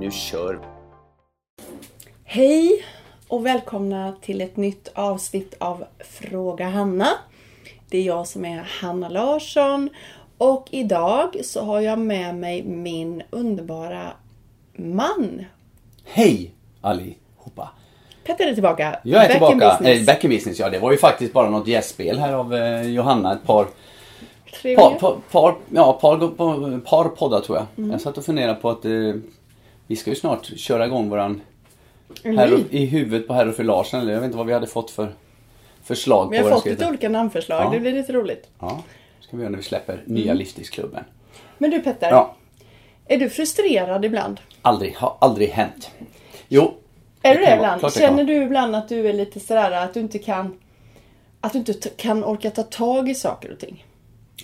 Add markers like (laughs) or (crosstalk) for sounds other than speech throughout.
Nu kör! Hej och välkomna till ett nytt avsnitt av Fråga Hanna. Det är jag som är Hanna Larsson och idag så har jag med mig min underbara man. Hej allihopa! Petter är tillbaka. Jag är Back in tillbaka. business. Eh, back in business, ja det var ju faktiskt bara något gästspel här av eh, Johanna. Ett par, par, par, par, ja, par, par poddar tror jag. Mm. Jag satt och funderade på att eh, vi ska ju snart köra igång våran En herr, ny. i huvudet på herr och fru Larsen. Eller jag vet inte vad vi hade fått för förslag. Vi har det fått lite olika namnförslag. Ja. Det blir lite roligt. Ja, ska vi göra när vi släpper nya Mm. livsstilsklubben. Men du Petter, Ja, är du frustrerad ibland? aldrig, har aldrig hänt. Jo. Är du det vara. ibland? Det kan Känner vara. du ibland att du är lite sådär att du inte kan att du inte kan orka ta tag i saker och ting?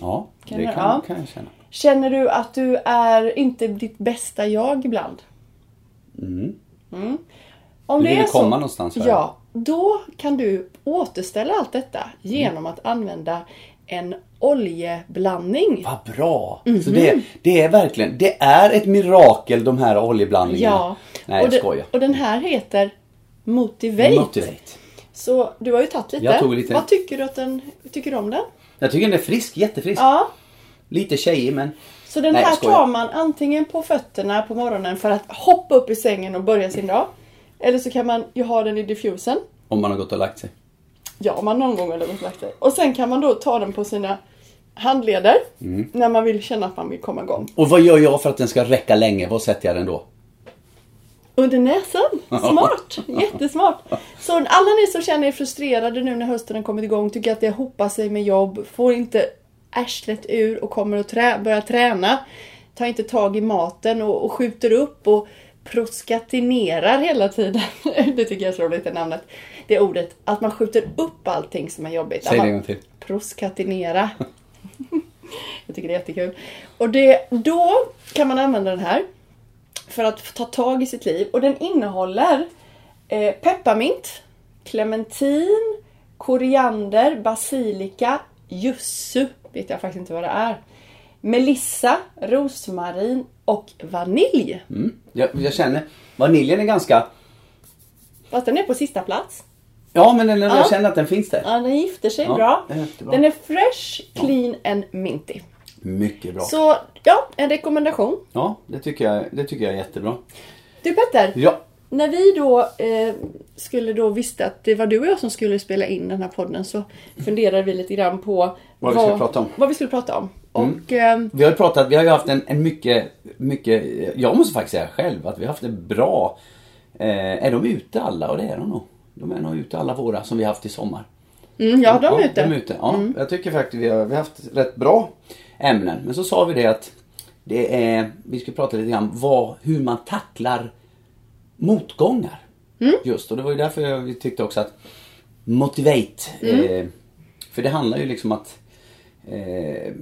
Ja, Kan det jag- kan, ja. kan jag känna. Känner du att du är inte ditt bästa jag ibland? Mm. Mm. Om Du det vill är komma så, någonstans, va? Ja, då kan du återställa allt detta genom att använda en oljeblandning. Vad bra! Mhm. Så det, det är verkligen, det är ett mirakel de här oljeblandningarna. Ja. Nej, och, jag det- skojar. och den här heter Motivate. Motivate. Så du har ju tagit lite. Jag tog lite. Vad tycker du att den, tycker du om den? Jag tycker den är frisk, jättefrisk. Ja. Lite tjejig men... Så den Nej, här tar man antingen på fötterna på morgonen för att hoppa upp i sängen och börja sin dag. Eller så kan man ju ha den i diffusen. Om man har gått och lagt sig. Ja, om man någon gång har gått och lagt sig. Och sen kan man då ta den på sina handleder. Mm. När man vill känna att man vill komma igång. Och vad gör jag för att den ska räcka länge? Vad sätter jag den då? Under näsan. Smart. Jättesmart. Så alla ni som känner er frustrerade nu när hösten har kommit igång, tycker att det hopar sig med jobb, får inte arslet ur och kommer att trä- börja träna. Tar inte tag i maten och, och skjuter upp och proskatinerar hela tiden. (laughs) Det tycker jag är så roligt, det namnet. Det ordet. Att man skjuter upp allting som är jobbigt. Säg det en gång till. Proskatinera. (laughs) Jag tycker det är jättekul. Och det, då kan man använda den här för att ta tag i sitt liv. Och den innehåller eh, pepparmint, clementin, koriander, basilika, jussu, vet jag faktiskt inte vad det är. Melissa, rosmarin och vanilj. Mm. Jag, jag känner, vaniljen är ganska... Fast den är på sista plats. Ja men den, Ja. jag känner att den finns där. Ja, den gifter sig Ja, bra. är. Den är fresh, clean and minty. Mycket bra. Så ja, en rekommendation. Ja, det tycker, jag, det tycker jag är jättebra. Du Petter, Ja, när vi då eh, skulle då visste att det var du och jag som skulle spela in den här podden så funderade vi lite grann på Vad vi skulle prata om. Mm. Vad vi skulle prata om. Och eh, vi har ju pratat, vi har ju haft en, en mycket, mycket, jag måste faktiskt säga själv att vi har haft en bra, eh, är de ute alla? Och det är de nog. De är nog ute alla våra som vi har haft i sommar. mm, ja, de är ute. De är ute. Ja, Jag tycker faktiskt vi har, vi har haft rätt bra ämnen. Men så sa vi det att det är, vi ska prata lite grann vad, hur man tacklar motgångar. Mm. Just och det var ju därför jag, vi tyckte också att motivate. Mm. Eh, för det handlar ju liksom att eh,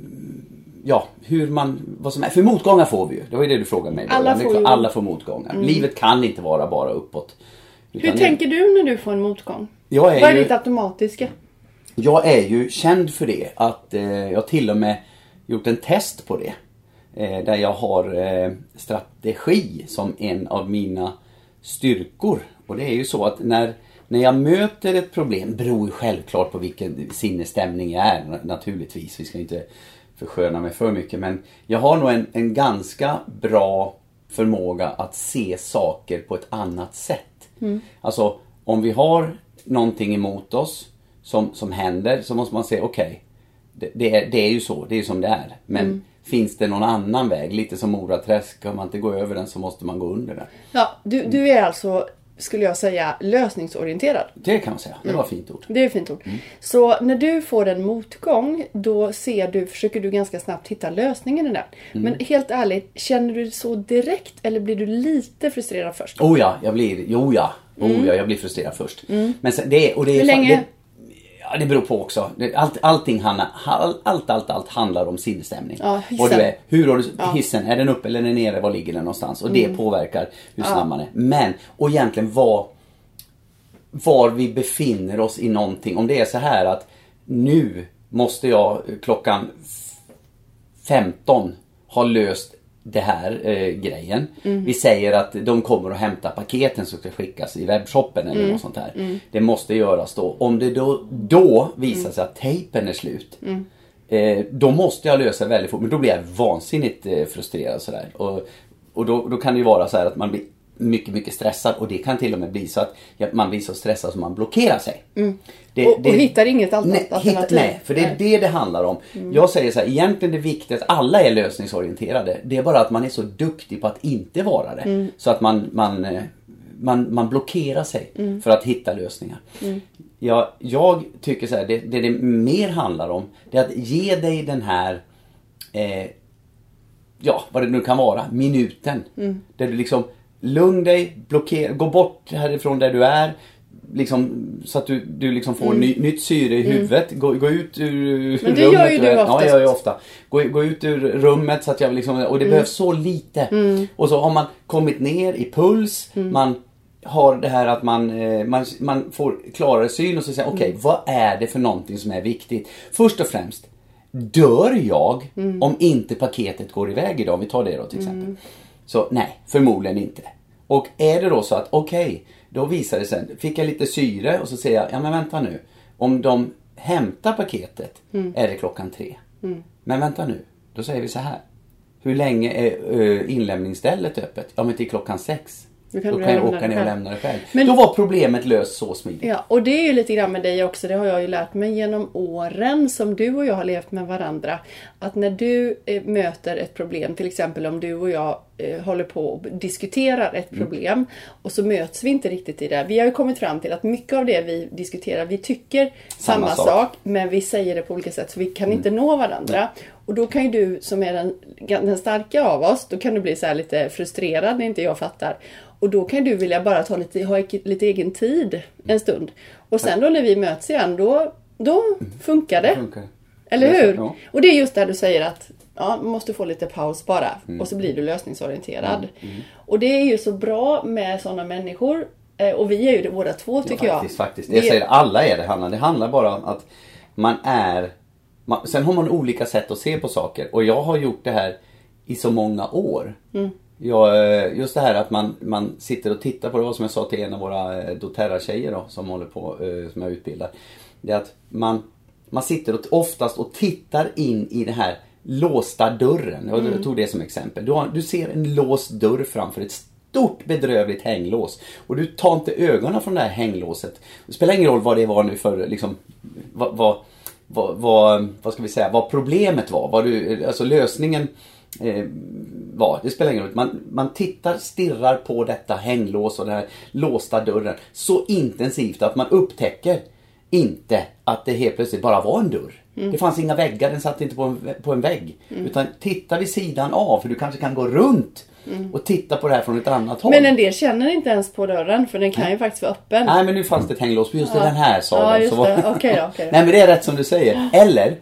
Ja, hur man, vad som är, för motgångar får vi ju. Det var ju det du frågade mig. Alla får klart, alla får motgångar. Livet kan inte vara bara uppåt. Hur tänker du när du får en motgång? Jag är Vad är ju- ditt automatiska? Jag är ju känd för det. Att eh, jag till och med gjort en test på det. Eh, där jag har eh, strategi som en av mina styrkor. Och det är ju så att när, när jag möter ett problem, beror ju självklart på vilken sinnesstämning jag är na- naturligtvis. Vi ska inte försköna mig för mycket men jag har nog en, en ganska bra förmåga att se saker på ett annat sätt. Alltså om vi har någonting emot oss som, som händer så måste man säga okej, det, det, är, det är ju så, det är som det är. Men finns det någon annan väg? Lite som Moraträsk, kan man inte gå över den så måste man gå under den. Ja, du, du är alltså skulle jag säga, lösningsorienterad. Det kan man säga. Det var ett fint ord. Det är ett fint ord. Så när du får en motgång, då ser du, försöker du ganska snabbt hitta lösningen i den. Men helt ärligt, känner du det så direkt eller blir du lite frustrerad först? Oh ja, jag blir, jo ja. Oh ja, jag blir frustrerad först. Men sen, det, och det är Hur länge? Det, ja, det beror på också. Allt, allting handlar, allt, allt, allt, allt handlar om sinnesstämning. Ja, hissen. och du är, hur har du, Ja. Mm. hissen, är den uppe eller är den nere? Var ligger den någonstans? Och det påverkar hur snabb man är. Men, och egentligen vad var vi befinner oss i någonting. Om det är så här att nu måste jag klockan 15 ha löst det här eh, grejen. Vi säger att de kommer att hämta paketen som ska skickas i webbshoppen eller något sånt här. Det måste göras då. Om det då, då visar sig att tejpen är slut. Eh, då måste jag lösa det väldigt fort. Men då blir jag vansinnigt eh, frustrerad sådär. Och, och då, då kan det ju vara så här att man blir mycket, mycket stressad och det kan till och med bli så att man blir så stressad så man blockerar sig. Det, Och- och hittar inget alter- nej, alternativ. Hitta, nej, för det är Nej. det det handlar om. Jag säger så här, egentligen det viktiga att alla är lösningsorienterade. Det är bara att man är så duktig på att inte vara det. Så att man, man, eh, man, man blockerar sig för att hitta lösningar. Ja, jag tycker så här, det, det det mer handlar om, det är att ge dig den här eh, ja, vad det nu kan vara, minuten. Där du liksom, lugn dig, blockera, gå bort härifrån där du är. Liksom, så att du, du liksom får ny, nytt syre i huvudet. Gå, gå ut ur Men det rummet. gör ju du är. Ja, oftast. jag gör ju ofta. Gå, gå ut ur rummet så att jag liksom, och det behövs så lite. Och så har man kommit ner i puls, man har det här att man, eh, man, man får klarare syn och så säger okej, vad är det för någonting som är viktigt? Först och främst, Dör jag om inte paketet går iväg idag? Vi tar det då till exempel. Så nej, förmodligen inte. Och är det då så att okej, då visar det sig, fick jag lite syre och så säger jag, ja men vänta nu. Om de hämtar paketet är det klockan tre. Men vänta nu, då säger vi så här. Hur länge är inlämningsstället öppet? Ja men till klockan sex. Då kan Då du kan jag åka ner och lämna det själv. Men- Då var problemet löst så smidigt. Ja, och det är ju lite grann med dig också, det har jag ju lärt mig genom åren som du och jag har levt med varandra. Att när du eh, möter ett problem, till exempel om du och jag eh, håller på och diskuterar ett Mm. problem och så möts vi inte riktigt i det. Vi har ju kommit fram till att mycket av det vi diskuterar, vi tycker samma, Samma sak. sak. Mm. men vi säger det på olika sätt så vi kan inte nå varandra. Och då kan ju du som är den, den starka av oss, då kan du bli så här lite frustrerad när inte jag fattar. Och då kan du vilja bara ta lite, ha lite egen tid en stund. Och sen då när vi möts igen, då, då funkar det. Funkar. Eller hur? ja. Och det är just där du säger att ja, man måste få lite paus bara. Mm. Och så blir du lösningsorienterad. Och det är ju så bra med sådana människor. Eh, Och vi är ju det båda två tycker ja, jag. faktiskt, faktiskt. Vi- Jag säger alla är det Hanna. Det handlar bara om att man är... Man, sen har man olika sätt att se på saker. Och jag har gjort det här i så många år. Jag, eh, just det här att man, man sitter och tittar på det, var som jag sa till en av våra eh, doTERRA-tjejer då, som håller på, eh, som jag utbildar. Det är att man, man sitter och, oftast och tittar in i den här låsta dörren. Jag Mm. tog det som exempel. Du, har, du ser en låst dörr framför ett stort bedrövligt hänglås. Och du tar inte ögonen från det här hänglåset. Det spelar ingen roll vad det var nu för liksom, vad, vad, vad, vad, vad ska vi säga, vad problemet var. Vad du, alltså lösningen eh, var. Det spelar ingen roll. Man, man tittar, stirrar på detta hänglås och den här låsta dörren så intensivt att man upptäcker inte att det helt plötsligt bara var en dörr. Det fanns inga väggar, den satt inte på en, på en vägg. Utan titta vid sidan av, för du kanske kan gå runt och titta på det här från ett annat håll. Men en del känner inte ens på dörren för den kan ju faktiskt vara öppen. Nej men nu fanns det ett hänglås på just Ja. den här salen. Ja, just så var- det. Okej då, okej då. Nej men det är rätt som du säger. Eller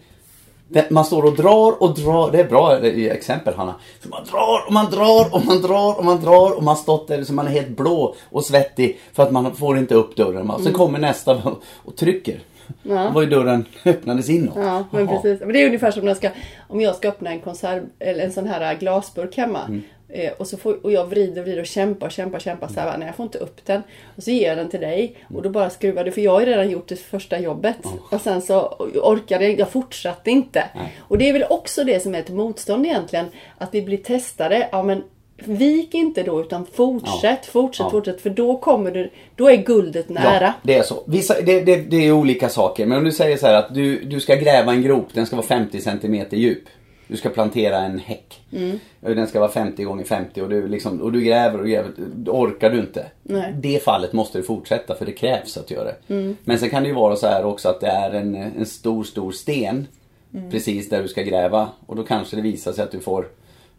man står och drar och drar. Det är bra i exempel Hanna. För man drar och man drar och man drar och man drar och man har stått där så man är helt blå och svettig för att man får inte upp dörren. va. Mm. Sen kommer nästa och trycker. Då var ju dörren öppnades inåt. Ja, men precis. Men det är ungefär som när jag ska, om jag ska öppna en konserv, eller en sån här glasburk hemma. Mm. Eh, och, så får, och jag vrider och vrider och kämpar och kämpar och kämpar så här, nej jag får inte upp den. Och så ger jag den till dig och då bara skruvar du, för jag har ju redan gjort det första jobbet. Och sen så orkade jag, jag fortsatte inte. Nej. Och det är väl också det som är ett motstånd egentligen, att vi blir testade. Ja men vik inte då utan fortsätt, fortsätt, Ja. fortsätt. För då kommer du, då är guldet nära. Ja, det är så. Vissa, det, det, det är olika saker. Men om du säger så här att du, du ska gräva en grop, den ska vara 50 cm djup. Du ska plantera en häck. Mm. Den ska vara 50 gånger 50 och du, liksom, och du gräver och gräver. Då orkar du inte. Nej. Det fallet måste du fortsätta för det krävs att göra det. Mm. Men sen kan det ju vara så här också att det är en, en stor, stor sten Mm. precis där du ska gräva. Och då kanske det visar sig att du får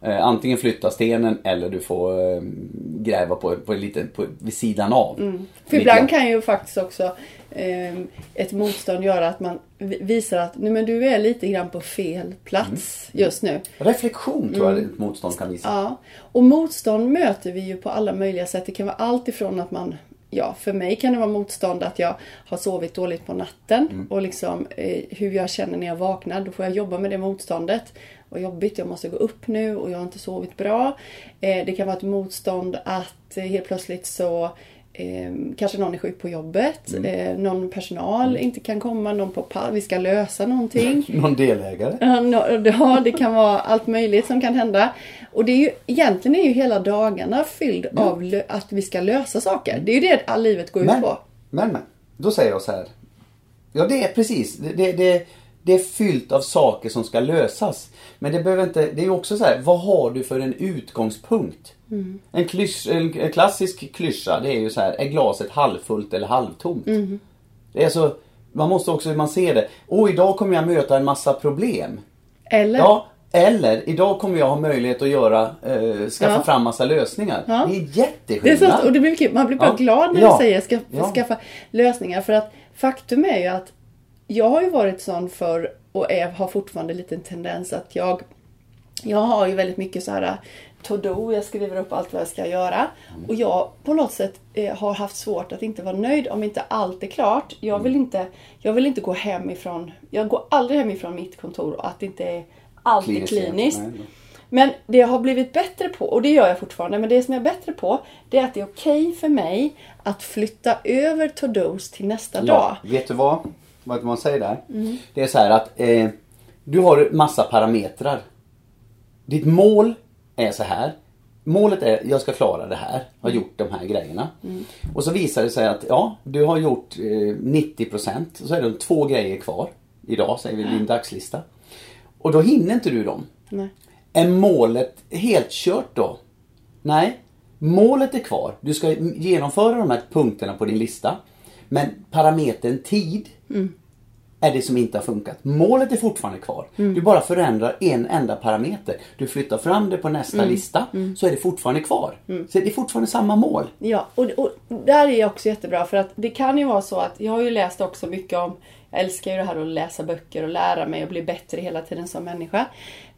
eh, antingen flytta stenen eller du får eh, gräva på, på en liten, på, vid sidan av. Mm. För Mitt ibland land. kan ju faktiskt också eh, ett motstånd göra att man vi- visar att nej, men du är lite grann på fel plats just nu. Reflektion tror jag ett motstånd kan visa. Ja, och motstånd möter vi ju på alla möjliga sätt. Det kan vara allt ifrån att man Ja, för mig kan det vara motstånd att jag har sovit dåligt på natten och liksom eh, hur jag känner när jag vaknar. Då får jag jobba med det motståndet. Vad jobbigt, jag måste gå upp nu och jag har inte sovit bra. Eh, det kan vara ett motstånd att eh, helt plötsligt så eh, kanske någon är sjuk på jobbet. Eh, någon personal inte kan komma, någon på pa- vi ska lösa någonting. (laughs) Någon delägare? Ja, det kan vara allt möjligt som kan hända. Och det är ju, egentligen är ju hela dagarna fylld av lö- att vi ska lösa saker. Det är ju det all livet går ut Men, på. men, men. Då säger jag så här. Ja, det är precis. Det, det, det, det är fyllt av saker som ska lösas. Men det behöver inte... Det är också så här. Vad har du för en utgångspunkt? Mm. En, klysch, en, klassisk klyscha, det är ju så här. Är glaset halvfullt eller halvtomt? Mm. Det är så... Man måste också, man ser det. Och idag kommer jag möta en massa problem. Eller? Ja, eller idag kommer jag ha möjlighet att göra, eh, skaffa Ja. fram massa lösningar. Ja. Det är Det är jätteskillnad. så, och det blir. Man blir bara Ja. glad när du säger ska, Ja. skaffa lösningar. För att faktum är ju att jag har ju varit sån för och är, har fortfarande lite en tendens att jag jag har ju väldigt mycket så här to-do, jag skriver upp allt vad jag ska göra. Och jag på något sätt eh, har haft svårt att inte vara nöjd om inte allt är klart. Jag vill inte, jag vill inte gå hem ifrån, jag går aldrig hem ifrån mitt kontor och att det inte är allt är Kliniskt, Men det jag har blivit bättre på, och det gör jag fortfarande, men det som jag är bättre på det är att det är okej för mig att flytta över to-dos till nästa dag. Ja, vet du vad? Vad man säger där? Mm. Det är så här att eh, du har massa parametrar. Ditt mål är så här. Målet är jag ska klara det här, har gjort de här grejerna. Mm. Och så visar det sig att ja, du har gjort eh, 90% så är det två grejer kvar. Idag säger vi din dagslista. Och då hinner inte du dem. Nej. Är målet helt kört då? Nej. Målet är kvar. Du ska genomföra de här punkterna på din lista. Men parametern tid är det som inte har funkat. Målet är fortfarande kvar. Du bara förändrar en enda parameter. Du flyttar fram det på nästa lista så är det fortfarande kvar. Så det är fortfarande samma mål. Ja, och, och där är jag också jättebra för att det kan ju vara så att jag har ju läst också mycket om jag älskar ju det här att läsa böcker och lära mig och bli bättre hela tiden som människa.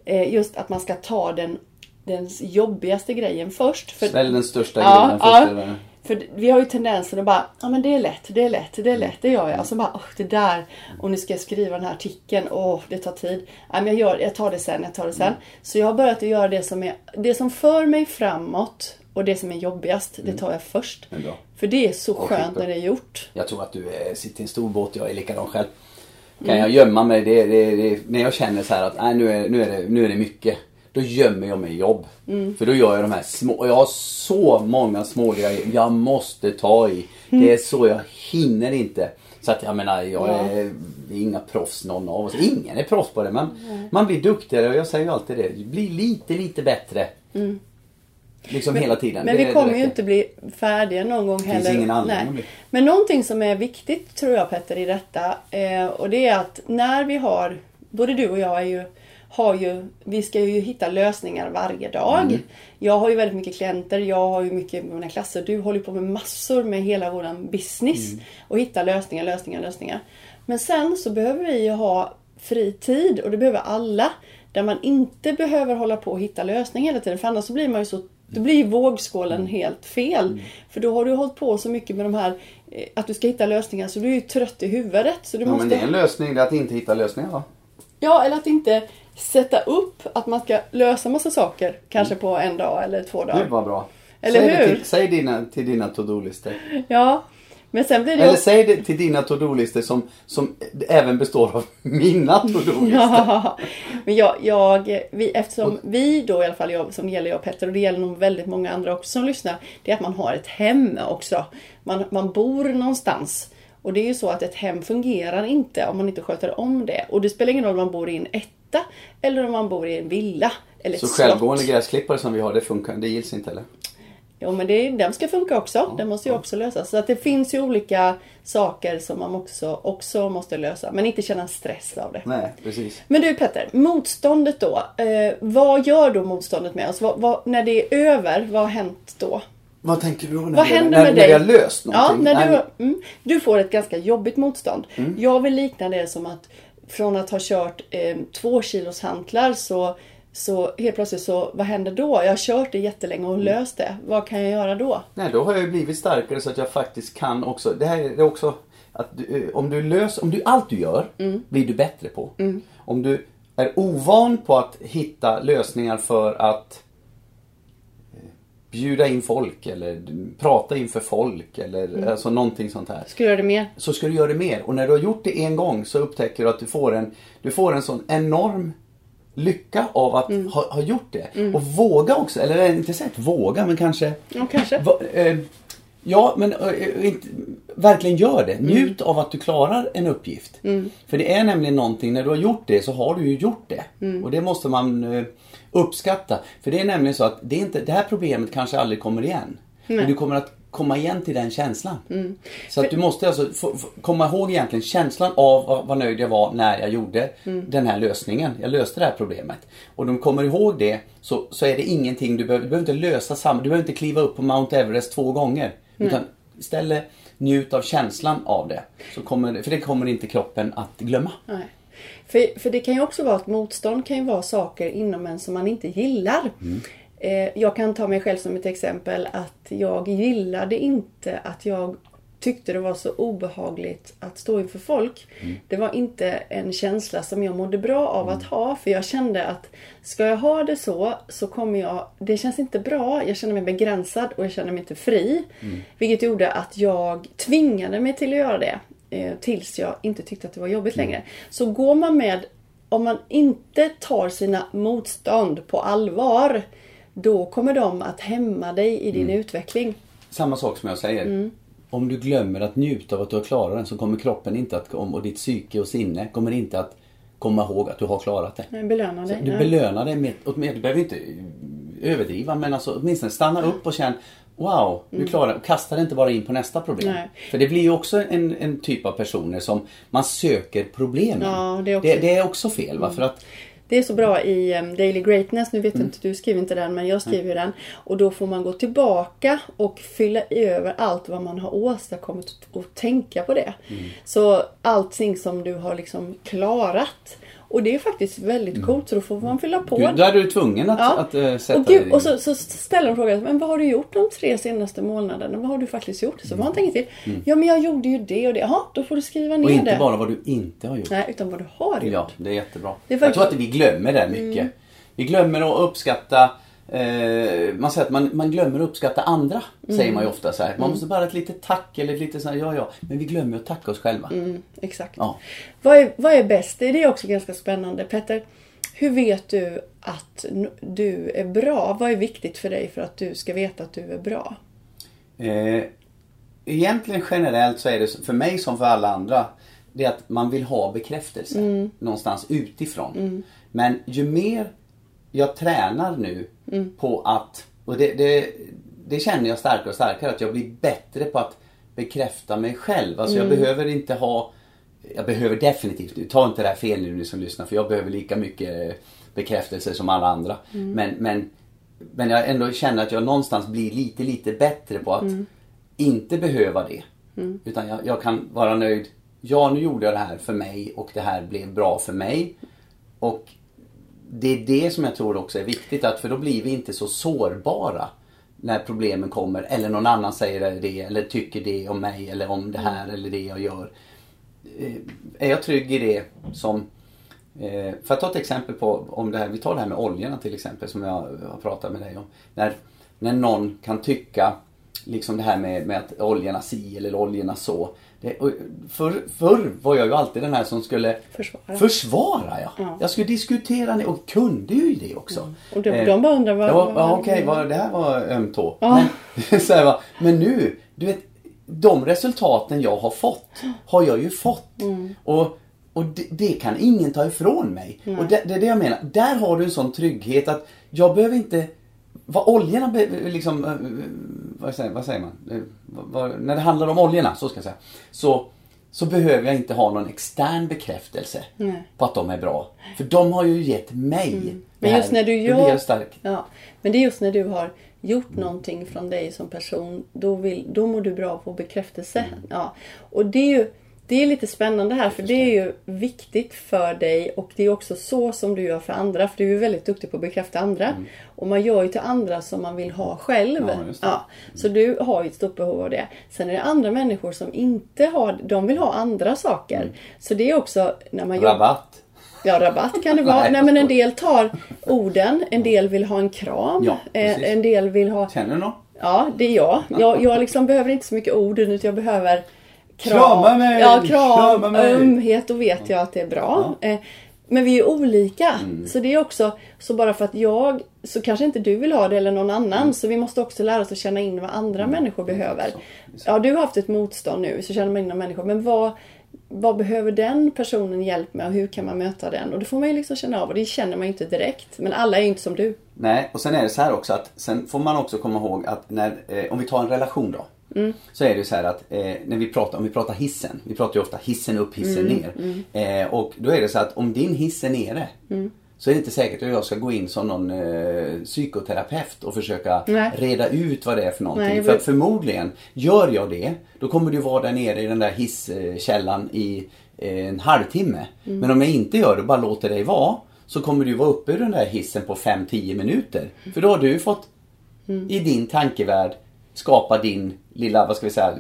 Eh, just att man ska ta den, den jobbigaste grejen först. För, Svälj den största Ja, grejen ja. först. För vi har ju tendensen att bara, ja men det är lätt, det är lätt, det är lätt, det gör jag. Och så bara, åh det där, och nu ska jag skriva den här artikeln, åh det tar tid. Ja, men jag, gör, jag tar det sen, jag tar det sen. Så jag har börjat att göra det som är, det som för mig framåt och det som är jobbigast, det tar jag först. För det är så Och skönt när det är gjort. Jag tror att du sitter i en stor båt, jag är likadan själv. Kan jag gömma mig, det, det, det, när jag känner så här att nej, nu, är, nu, är det, nu är det mycket. Då gömmer jag mig i jobb. För då gör jag de här små, jag har så många små grejer jag måste ta i. Det är så jag hinner inte. Så att jag menar, jag är, är inga proffs någon av oss. Ingen är proffs på det men man blir duktigare och jag säger ju alltid det. Bli lite, lite bättre. Liksom hela tiden. Men Det- vi det kommer ju inte bli färdiga någon gång finns heller. ingen anledning Nej. Men någonting som är viktigt tror jag Petter i detta. Eh, och det är att när vi har, både du och jag är ju, har ju, vi ska ju hitta lösningar varje dag. Mm. Jag har ju väldigt mycket klienter, jag har ju mycket med mina klasser. Du håller på med massor med hela våran business. Mm. Och hitta lösningar, lösningar, lösningar. Men sen så behöver vi ju ha fri tid och det behöver alla. Där man inte behöver hålla på och hitta lösningar hela tiden. För annars så blir man ju så då blir vågskålen Mm. helt fel. För då har du hållit på så mycket med de här eh, att du ska hitta lösningar så du är ju trött i huvudet. Så du Ja, måste... men det är en lösning, det är att inte hitta lösningar va? Ja, eller att inte sätta upp att man ska lösa massa saker. Kanske på en dag eller två dagar. vad bra. Eller säg Det hur? till, säg dina, till dina to-do-listor. Ja. Men sen blir det Eller också... säg det till dina to-do-listor som, som även består av (laughs) mina to-do-listor. Ja, men jag, jag, vi, eftersom vi då i alla fall, jag, som gäller jag och Petter och det gäller nog väldigt många andra också som lyssnar. Det är att man har ett hem också. Man, man bor någonstans. Och det är ju så att ett hem fungerar inte om man inte sköter om det. Och det spelar ingen roll om man bor i en etta etta eller om man bor i en villa eller Så ett slott. självgående gräsklippare som vi har, det funkar, det gills inte eller? Jo men det, den ska funka också. Den måste ju också lösas. Så att det finns ju olika saker som man också, också måste lösa. Men inte känna stress av det. Nej, precis. Men du Petter, motståndet då. Eh, vad gör då motståndet med oss? Vad, vad, när det är över, vad har hänt då? Vad tänker du då? När Vad händer när, med när dig? vi har löst Ja, någonting? när Nej, Mm. du, mm, du får ett ganska jobbigt motstånd. Jag vill likna det som att från att ha kört eh, två kilos hantlar så, så helt plötsligt så, vad händer då? Jag har kört det jättelänge och löst det. Vad kan jag göra då? Nej, då har jag ju blivit starkare så att jag faktiskt kan också. Det här är också att du, eh, om du löser, om du allt du gör Mm. blir du bättre på. Om du är ovan på att hitta lösningar för att bjuda in folk eller prata inför folk eller Mm. alltså någonting sånt här. Ska jag göra det mer? så ska du göra det mer. Och när du har gjort det en gång så upptäcker du att du får en, du får en sån enorm lycka av att Mm. ha, ha gjort det. Och våga också, eller inte sagt våga men kanske Ja, kanske. Va, eh, ja, men eh, inte, verkligen gör det. Njut av att du klarar en uppgift. För det är nämligen någonting, när du har gjort det så har du ju gjort det. Och det måste man eh, uppskatta. För det är nämligen så att det, är inte, det här problemet kanske aldrig kommer igen. Men du kommer att komma igen till den känslan. Så att du måste alltså få, få, komma ihåg egentligen känslan av vad, vad nöjd jag var när jag gjorde den här lösningen. Jag löste det här problemet. Och de kommer ihåg det så, så är det ingenting du behöver, du behöver inte lösa samma, du behöver inte kliva upp på Mount Everest två gånger. Utan istället njut av känslan av det. Så kommer, för det kommer inte kroppen att glömma. Nej. För, för det kan ju också vara att motstånd kan ju vara saker inom en som man inte gillar. Eh, jag kan ta mig själv som ett exempel att jag gillade inte att jag tyckte det var så obehagligt att stå inför folk. Det var inte en känsla som jag mådde bra av att ha för jag kände att ska jag ha det så så kommer jag, det känns inte bra. Jag känner mig begränsad och jag känner mig inte fri. Vilket gjorde att jag tvingade mig till att göra det eh, tills jag inte tyckte att det var jobbigt längre. Så går man med, om man inte tar sina motstånd på allvar, då kommer de att hämma dig i din utveckling. Samma sak som jag säger. Om du glömmer att njuta av att du har klarat den så kommer kroppen inte att, och ditt psyke och sinne kommer inte att komma ihåg att du har klarat det. Nej, Belöna dig. Du belönar dig med, åtminstone- du behöver inte överdriva men alltså åtminstone stanna upp och känn Wow, du klarar Kasta det inte bara in på nästa problem. Mm. Nej. För det blir ju också en, en typ av personer som man söker problemen. Ja, det är också- det, det är också fel va? För att Det är så bra i um, Daily Greatness, nu vet inte, du skriver inte den men jag skriver den. Och då får man gå tillbaka och fylla i över allt vad man har åstadkommit och tänka på det. Så allting som du har liksom klarat. Och det är faktiskt väldigt coolt så då får man fylla på. du, då är du tvungen att, Ja. att äh, sätta och, dig gud, i- och så, så ställer de frågan, men vad har du gjort de tre senaste månaderna? Vad har du faktiskt gjort? Så får man tänka till. Ja men jag gjorde ju det och det. Jaha, då får du skriva ner Mm. Och inte det. bara vad du inte har gjort. Nej, utan vad du har gjort. Ja, det är jättebra. Det är Jag faktiskt- tror att vi glömmer det mycket. Vi glömmer att uppskatta eh, man säger att man, man glömmer att uppskatta andra, säger man ju ofta så här. Man måste bara ett litet tack eller ett litet så här, ja ja. Men vi glömmer att tacka oss själva. Mm, exakt. Ja. Vad, är, vad är bäst? Det är också ganska spännande. Petter, hur vet du att du är bra? Vad är viktigt för dig för att du ska veta att du är bra? Eh, egentligen generellt så är det för mig som för alla andra det är att man vill ha bekräftelse någonstans utifrån. Men ju mer jag tränar nu på att, och det, det, det känner jag starkare och starkare, att jag blir bättre på att bekräfta mig själv. Alltså jag behöver inte ha jag behöver definitivt, ta inte det här fel nu ni som lyssnar för jag behöver lika mycket bekräftelse som alla andra. Men, men, men jag ändå känner att jag någonstans blir lite, lite bättre på att inte behöva det. Utan jag, jag kan vara nöjd. Ja, nu gjorde jag det här för mig och det här blev bra för mig. Och det är det som jag tror också är viktigt, att för då blir vi inte så sårbara när problemen kommer eller någon annan säger det eller tycker det om mig eller om det här eller det jag gör. Eh, Är jag trygg i det som Eh, för att ta ett exempel på om det här, vi tar det här med oljorna till exempel som jag har pratat med dig om. När, när någon kan tycka liksom det här med, med att oljorna si eller oljorna så. Det, för, förr var jag ju alltid den här som skulle Försvara. försvara ja. Ja. Jag skulle diskutera det och kunde ju det också. Och de, Eh, de bara undrar vad... Ja, vad- okej, vad- det här var öm tå. Ja. Men, (laughs) så här, va, men nu, du vet, de resultaten jag har fått, har jag ju fått. Mm. Och Och det, det kan ingen ta ifrån mig. Och det, det är det jag menar. Där har du en sån trygghet att jag behöver inte vad oljorna liksom, eh, vad säger, vad säger man? Vad- vad- när det handlar om oljorna, så ska jag säga. Så, så behöver jag inte ha någon extern bekräftelse Nej. på att de är bra. För de har ju gett mig Mm. Men just när du gör... stark. Ja, men det är just när du har gjort någonting från dig som person, då, vill, då mår du bra få bekräftelse. Mm. Ja. Och det är ju det är lite spännande här, för det är ju viktigt för dig och det är också så som du gör för andra, för du är ju väldigt duktig på att bekräfta andra. Och man gör ju till andra som man vill ha själv. Mm. Ja. Ja, så du har ju ett stort behov av det. Sen är det andra människor som inte har, de vill ha andra saker. Mm. Så det är också när man jobbar Rabatt. Ja, rabatt kan det (laughs) vara. Nej, Nej, men en del tar orden, en del vill ha en kram. Ja, eh, en del vill ha... Känner du något? Ja, det är jag. (laughs) Jag, jag liksom behöver inte så mycket ord, utan jag behöver kram. Krama mig! Ja, kram, Krama mig! ömhet, då vet jag att det är bra. Eh, Men vi är olika. Mm. Så det är också, så bara för att jag, så kanske inte du vill ha det eller någon annan. Mm. Så vi måste också lära oss att känna in vad andra människor behöver. Ja, du har haft ett motstånd nu, så känner man in de människor. Men vad, vad behöver den personen hjälp med och hur kan man möta den? Och det får man ju liksom känna av och det känner man ju inte direkt. Men alla är ju inte som du. Nej, och sen är det så här också att sen får man också komma ihåg att när, eh, om vi tar en relation då. Så är det ju så här att eh, när vi pratar, om vi pratar hissen. Vi pratar ju ofta hissen upp, hissen ner. Eh, och då är det så att om din hiss är nere. Så är det inte säkert att jag ska gå in som någon eh, psykoterapeut och försöka Nej. reda ut vad det är för någonting. Nej, för att förmodligen, gör jag det, då kommer du vara där nere i den där hisskällan i eh, en halvtimme. Mm. Men om jag inte gör det och bara låter dig vara, så kommer du vara uppe i den där hissen på 5-10 minuter. För då har du fått Mm. i din tankevärld skapa din lilla, vad ska vi säga,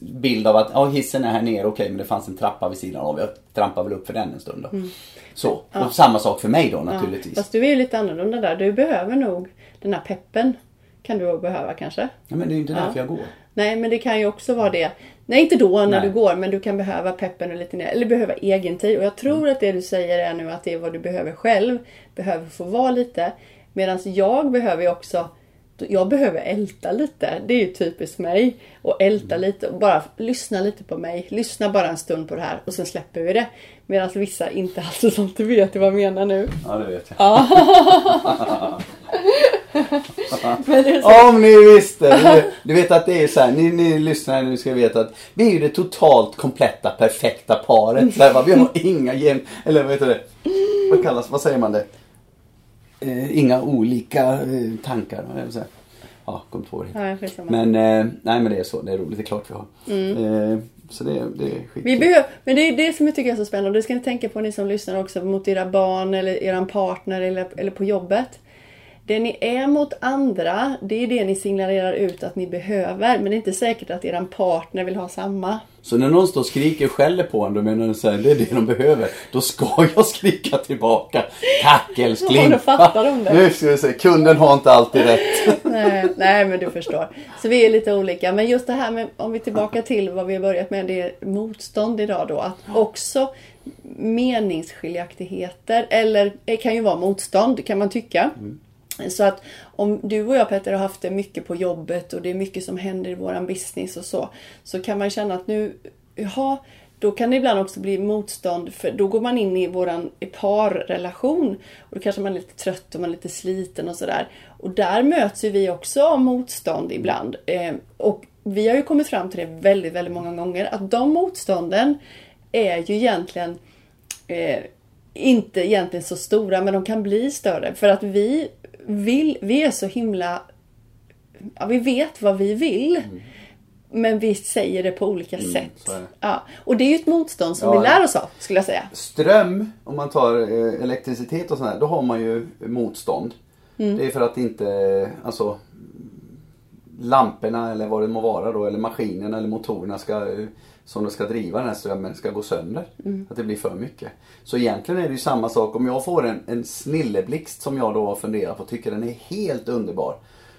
bild av att ja, hissen är här nere, okej men det fanns en trappa vid sidan av, jag trampar väl upp för den en stund då. Så, och samma sak för mig då naturligtvis. Mm. Fast du är ju lite annorlunda där. Du behöver nog den här peppen. Kan du behöva kanske. Ja, men det är ju inte därför Ja. jag går. Nej, men det kan ju också vara det. Nej, inte då när Nej. du går, men du kan behöva peppen och lite ner. Eller behöva egen tid. Och jag tror Mm. att det du säger är nu att det är vad du behöver själv. Behöver få vara lite. Medan jag behöver ju också jag behöver älta lite. Det är ju typiskt mig. Och älta Mm. lite och bara lyssna lite på mig. Lyssna bara en stund på det här och sen släpper vi det. Medan vissa inte (laughs) alls som du vet vad jag menar nu. Ja, det vet jag. (laughs) Är så, Om ni visste! Du, du vet att det är så här, ni, ni lyssnare nu ska veta att vi är ju det totalt kompletta perfekta paret. Så här, va? Vi har inga jäm... Eller vad heter det? Vad kallas, vad säger man det? Eh, inga olika eh, tankar. så här? Ja, kom på det. Skitsamma. Men, eh, nej men det är så, det är roligt, det är klart vi har. Eh, så det, det är Vi skitkul. behöver, men det är det som jag tycker är så spännande och det ska ni tänka på ni som lyssnar också mot era barn eller er partner eller, eller på jobbet. Det ni är mot andra, det är det ni signalerar ut att ni behöver. Men det är inte säkert att er partner vill ha samma. Så när någon står och skriker och skäller på en, då menar så här, det är det de behöver. Då ska (laughs) jag skrika tillbaka. Tack älskling! Ja, då fattar de det. Nu ska vi se, kunden har inte alltid rätt. (laughs) Nej, nej, men du förstår. Så vi är lite olika. Men just det här med, om vi tillbaka till vad vi har börjat med, det är motstånd idag då. Att också meningsskiljaktigheter, eller det kan ju vara motstånd kan man tycka. Så att om du och jag Petter har haft det mycket på jobbet och det är mycket som händer i våran business och så. Så kan man känna att nu, jaha, då kan det ibland också bli motstånd för då går man in i våran parrelation. Och då kanske man är lite trött och man är lite sliten och sådär. Och där möts ju vi också av motstånd ibland. Eh, och vi har ju kommit fram till det väldigt, väldigt många gånger att de motstånden är ju egentligen eh, inte egentligen så stora men de kan bli större för att vi vill, vi är så himla, ja vi vet vad vi vill. Men vi säger det på olika sätt. Mm. det. Ja, och det är ju ett motstånd som Ja, vi lär oss av skulle jag säga. Ström, om man tar eh, elektricitet och sånt där, då har man ju motstånd. Mm. Det är för att inte, alltså lamporna eller vad det må vara då, eller maskinerna eller motorerna ska, eh, som de ska driva den här strömmen ska gå sönder. Mm. Att det blir för mycket. Så egentligen är det ju samma sak om jag får en, en snilleblixt som jag då har funderat på, tycker den är helt underbar.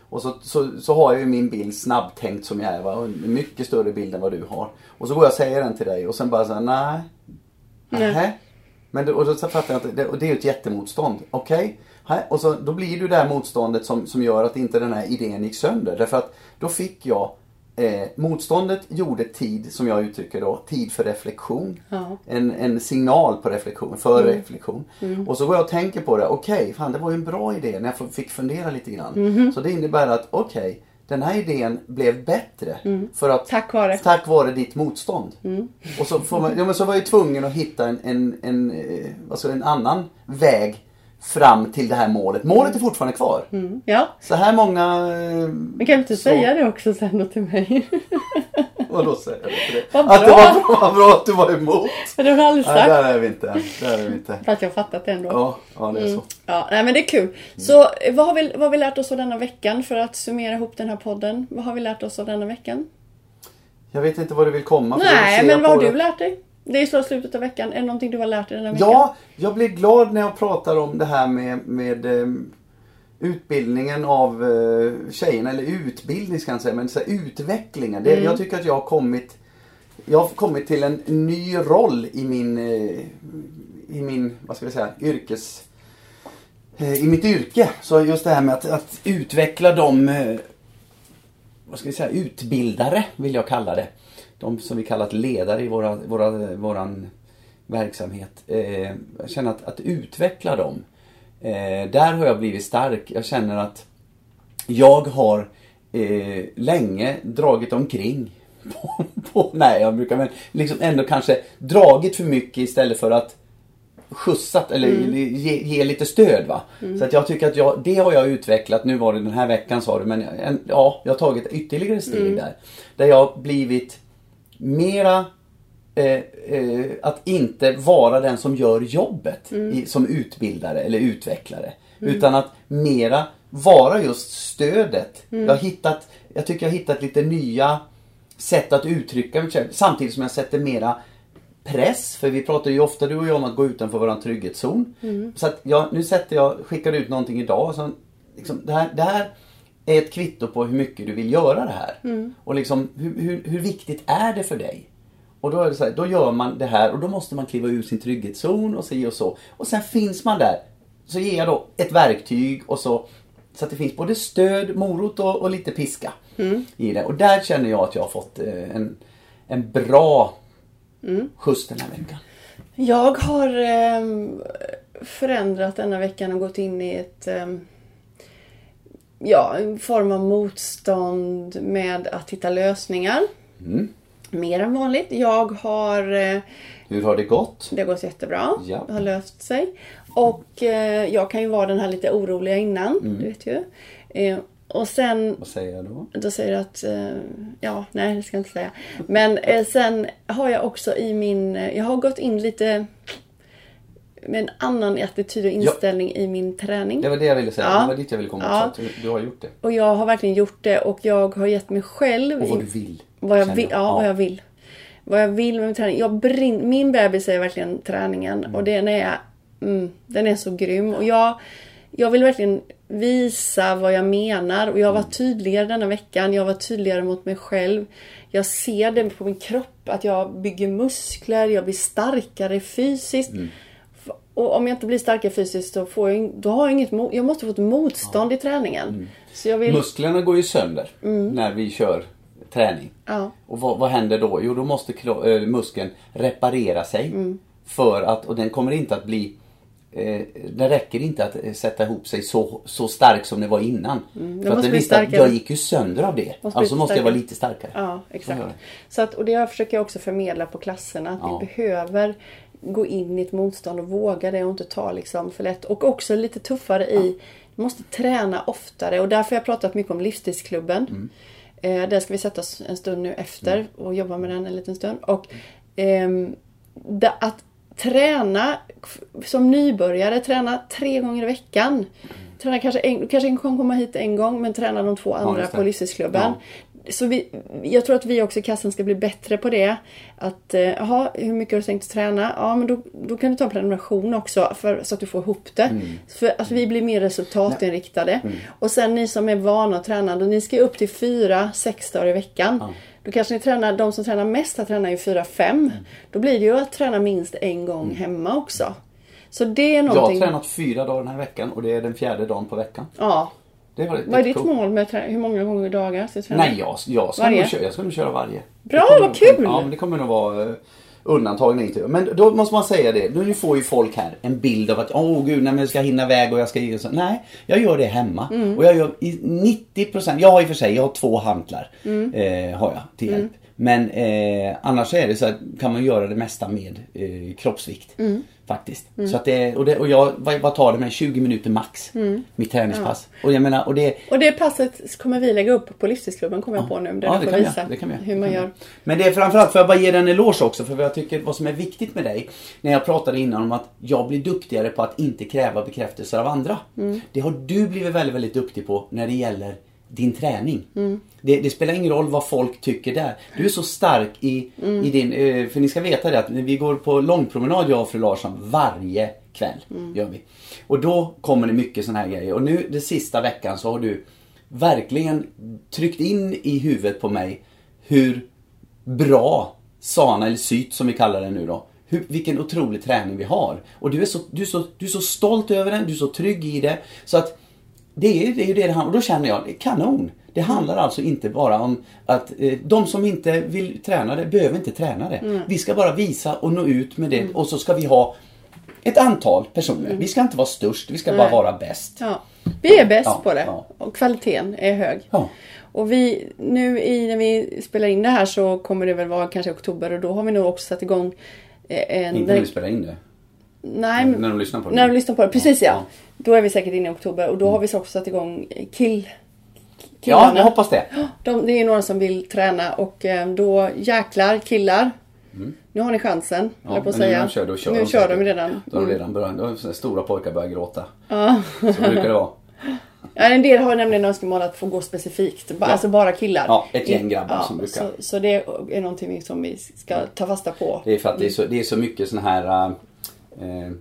Och så, så, så har jag ju min bild snabbtänkt som jag är, va? och mycket större bild än vad du har. Och så går jag och säger den till dig och sen bara såhär, nej. Nähä? Men det, och då så fattar jag att det, och det är ju ett jättemotstånd. Okej? Okay? Och så, då blir det ju det här motståndet som, som gör att inte den här idén gick sönder. Därför att då fick jag Eh, motståndet gjorde tid, som jag uttrycker då, tid för reflektion. Ja. En, en signal på reflektion, för reflektion. Och så går jag och tänker på det, okej, fan det var ju en bra idé när jag fick fundera lite grann. Så det innebär att, okej, den här idén blev bättre. För att, Tack vare. tack vare ditt motstånd. Och så, får man, ja, men så var jag tvungen att hitta en, en, en, eh, alltså en annan väg fram till det här målet. Målet är fortfarande kvar. Ja, Så här många... eh, men kan inte Så- säga det också sen då till mig? (laughs) Vadå säger jag det? Vad Att det bra. var bra, bra att du var emot. Men det har du aldrig Nej, sagt. där är vi inte. Där är vi inte. Fast jag har fattat det ändå. Ja, ja det är så. Ja, nej men det är kul. Så eh, vad har, vi, vad har vi lärt oss av denna veckan för att summera ihop den här podden? Vad har vi lärt oss av denna veckan? Jag vet inte vad du vill komma. Nej, men jag vad har du lärt dig? Det är så slutet av veckan. Är det någonting du har lärt dig denna veckan? Ja, jag blir glad när jag pratar om det här med, med eh, utbildningen av eh, tjejerna, eller utbildning ska jag säga, men så här, utvecklingen. Det, Jag tycker att jag har kommit jag har kommit till en ny roll i min, eh, i min, vad ska vi säga, yrkes... I mitt yrke. Så just det här med att, att utveckla de, vad ska vi säga, utbildare vill jag kalla det. De som vi kallat ledare i våra, våra, våran verksamhet. Eh, jag känner att, att utveckla dem. Eh, där har jag blivit stark. Jag känner att jag har eh, länge dragit omkring. (laughs) På, på, nej, jag brukar men liksom ändå kanske dragit för mycket istället för att skjutsat eller ge, ge lite stöd. va. Så att jag tycker att jag, det har jag utvecklat. Nu var det den här veckan sa du, men en, ja, jag har tagit ytterligare steg där. Där jag har blivit mera eh, eh, att inte vara den som gör jobbet i, som utbildare eller utvecklare. Utan att mera vara just stödet. Jag, har hittat, jag tycker jag har hittat lite nya sätt att uttrycka mig själv. Samtidigt som jag sätter mera press. För vi pratar ju ofta du och jag om att gå utanför våran trygghetszon. Så att jag, nu sätter jag, skickar ut någonting idag. Så liksom, det, här, det här är ett kvitto på hur mycket du vill göra det här. Och liksom hur, hur, hur viktigt är det för dig? Och då är det så här, då gör man det här och då måste man kliva ur sin trygghetszon och si och så. Och sen finns man där. Så ger jag då ett verktyg och så så att det finns både stöd, morot och, och lite piska i det. Och där känner jag att jag har fått eh, en, en bra skjuts den här veckan. Jag har ehm, förändrat denna veckan och gått in i ett ehm, Ja, en form av motstånd med att hitta lösningar. Mer än vanligt. Jag har eh, Hur har det gått? Det har gått jättebra. Ja. Det har löst sig. Och eh, jag kan ju vara den här lite oroliga innan. Du vet ju. Eh, och sen Vad säger jag då? då säger du att, eh, ja, nej det ska jag inte säga. Men eh, sen har jag också i min, eh, jag har gått in lite med en annan attityd och inställning i min träning. Det var det jag ville säga. Ja. Det var dit jag ville komma Ja. också. Du, du har gjort det. Och jag har verkligen gjort det och jag har gett mig själv Och vad du vill. vad jag vill, ja, vad jag vill. Vad jag vill med min träning. Jag brinn, min bebis är verkligen träningen och den är, mm, den är så grym. Och jag, jag vill verkligen visa vad jag menar och jag har varit tydligare denna veckan. Jag varit tydligare mot mig själv. Jag ser det på min kropp att jag bygger muskler, jag blir starkare fysiskt. F- Och om jag inte blir starkare fysiskt så får jag, då har jag inget Jag måste få ett motstånd i träningen. Så jag vill... Musklerna går ju sönder när vi kör träning. Ja. Och vad, vad händer då? Jo, då måste äh, muskeln reparera sig. Mm. För att, och den kommer inte att bli eh, det räcker inte att eh, sätta ihop sig så, så stark som det var innan. för Mm, måste att den visste att jag gick ju sönder av det. Måste alltså måste jag vara lite starkare. Ja, exakt. Så gör det. Så att, och det försöker jag också förmedla på klasserna. Att Ja. vi behöver gå in i ett motstånd och våga det och inte ta liksom för lätt. Och också lite tuffare i, vi måste träna oftare. Och därför har jag pratat mycket om livsstilsklubben. Mm. Eh, där ska vi sätta oss en stund nu efter och jobba med den en liten stund. Och da, att träna som nybörjare, träna tre gånger i veckan. Träna kanske en, kanske en kan komma hit en gång men träna de två andra det. på livsstilsklubben. Ja. Så vi, jag tror att vi också i kassan ska bli bättre på det. Att, eh, jaha, hur mycket har du tänkt träna? Ja, men då, då kan du ta en prenumeration också för, så att du får ihop det. Mm. För att vi blir mer resultatinriktade. Och sen ni som är vana att träna, då ni ska upp till fyra, sex dagar i veckan. Då kanske ni tränar, de som tränar mest här tränar ju fyra, fem. Mm. Då blir det ju att träna minst en gång hemma också. Så det är Jag har någonting... tränat fyra dagar den här veckan och det är den fjärde dagen på veckan. Ja. Det var Vad är ditt jättekul. mål med hur många gånger i dagar ska du träna? Nej, jag, jag, ska Varje? nog köra, jag ska nog köra varje. Bra, vad kul! Ja, men det kommer nog vara uh, undantag inte. Men då måste man säga det. Nu får ju folk här en bild av att åh gud, nej, men jag ska hinna iväg och jag ska... och så. Nej, jag gör det hemma. Mm. Och jag gör i 90%, jag har i och för sig, jag har två hantlar. Mm. Eh, har jag till hjälp. Men eh, annars är det så att kan man göra det mesta med eh, kroppsvikt. Mm. Faktiskt. Så att det, och, det, och jag, vad, vad tar det med? 20 minuter max. Mm. Mitt träningspass. Och jag menar, och det Och det passet kommer vi lägga upp på Livstidsklubben kommer jag på nu. Där Ja, du får visa jag, det kan jag. hur man gör. jag. Men det är framförallt, för jag bara ge dig en eloge också, för jag tycker vad som är viktigt med dig. När jag pratade innan om att jag blir duktigare på att inte kräva bekräftelser av andra. Mm. Det har du blivit väldigt, väldigt duktig på när det gäller din träning. Mm. Det, det spelar ingen roll vad folk tycker där. Du är så stark i, Mm. i din, eh, för ni ska veta det att vi går på långpromenad jag och fru Larsson varje kväll. Mm. Gör vi. Och då kommer det mycket sådana här grejer. Och nu den sista veckan så har du verkligen tryckt in i huvudet på mig hur bra Sana eller Syt som vi kallar det nu då. Hur, vilken otrolig träning vi har. Och du är, så, du, är så, du är så stolt över den, du är så trygg i det. Så att det är, det är ju det det handlar om. Och då känner jag, det är kanon. Det handlar alltså inte bara om att eh, de som inte vill träna det behöver inte träna det. Vi ska bara visa och nå ut med det och så ska vi ha ett antal personer. Vi ska inte vara störst, vi ska bara Nej. vara bäst. Ja. Vi är bäst Ja, på det. ja. Och kvaliteten är hög. Och vi, nu i, när vi spelar in det här så kommer det väl vara kanske oktober och då har vi nog också satt igång eh, en... Inte när vi spelar in det. Nej, När de lyssnar på det. När de lyssnar på det, precis ja. Ja, ja. Då är vi säkert inne i oktober och då har vi också satt igång kill... Ja, killarna. jag hoppas det. De, det är några som vill träna och eh, då jäklar killar. Nu har ni chansen, Mm. Ja, ja, på att men nu säga. de kör, då kör nu de kör de redan. Då har de redan börjat, då stora pojkar börjat gråta. Ja. Så brukar det vara. (laughs) Ja, en del har nämligen önskemål att få gå specifikt. Ba- Alltså bara killar. Ja, ett gäng grabbar som brukar. Så, så det är någonting som vi ska ta fasta på. Det är för att det är så, det är så mycket sån här... eh,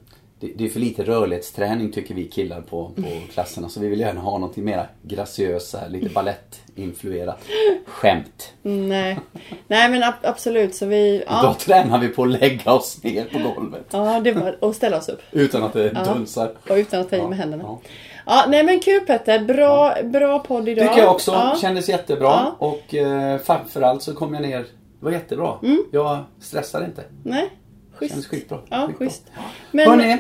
det, det är för lite rörlighetsträning tycker vi killar på, på klasserna. Så vi vill gärna ha någonting mer graciösa, lite ballettinfluerat skämt. Mm, Nej, Nej men ab- absolut. Så vi... Då Ja, tränar vi på att lägga oss ner på golvet. ja det var, och ställa oss upp. Utan att det dunsar. Och utan att ta i Ja, med händerna. ja. Ja, nej men kul Petter. Bra, bra podd idag. Tycker jag också. Ja. Kändes jättebra. Ja. Och eh, framförallt så kom jag ner. Det var jättebra. Jag stressade inte. Nej, Schysst. skitbra. Ja, skitbra. schysst. Men, Hörrni,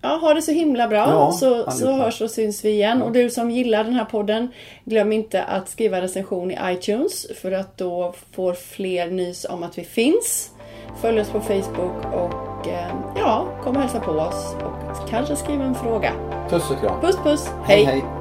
Ja, ha det så himla bra. Ja, så, så hörs och syns vi igen. Och du som gillar den här podden, glöm inte att skriva recension i iTunes. För att då får fler nys om att vi finns. Följ oss på Facebook och eh, ja, kom och hälsa på oss. Och kanske skriv en fråga. puss och kram. Puss puss, hej. hej.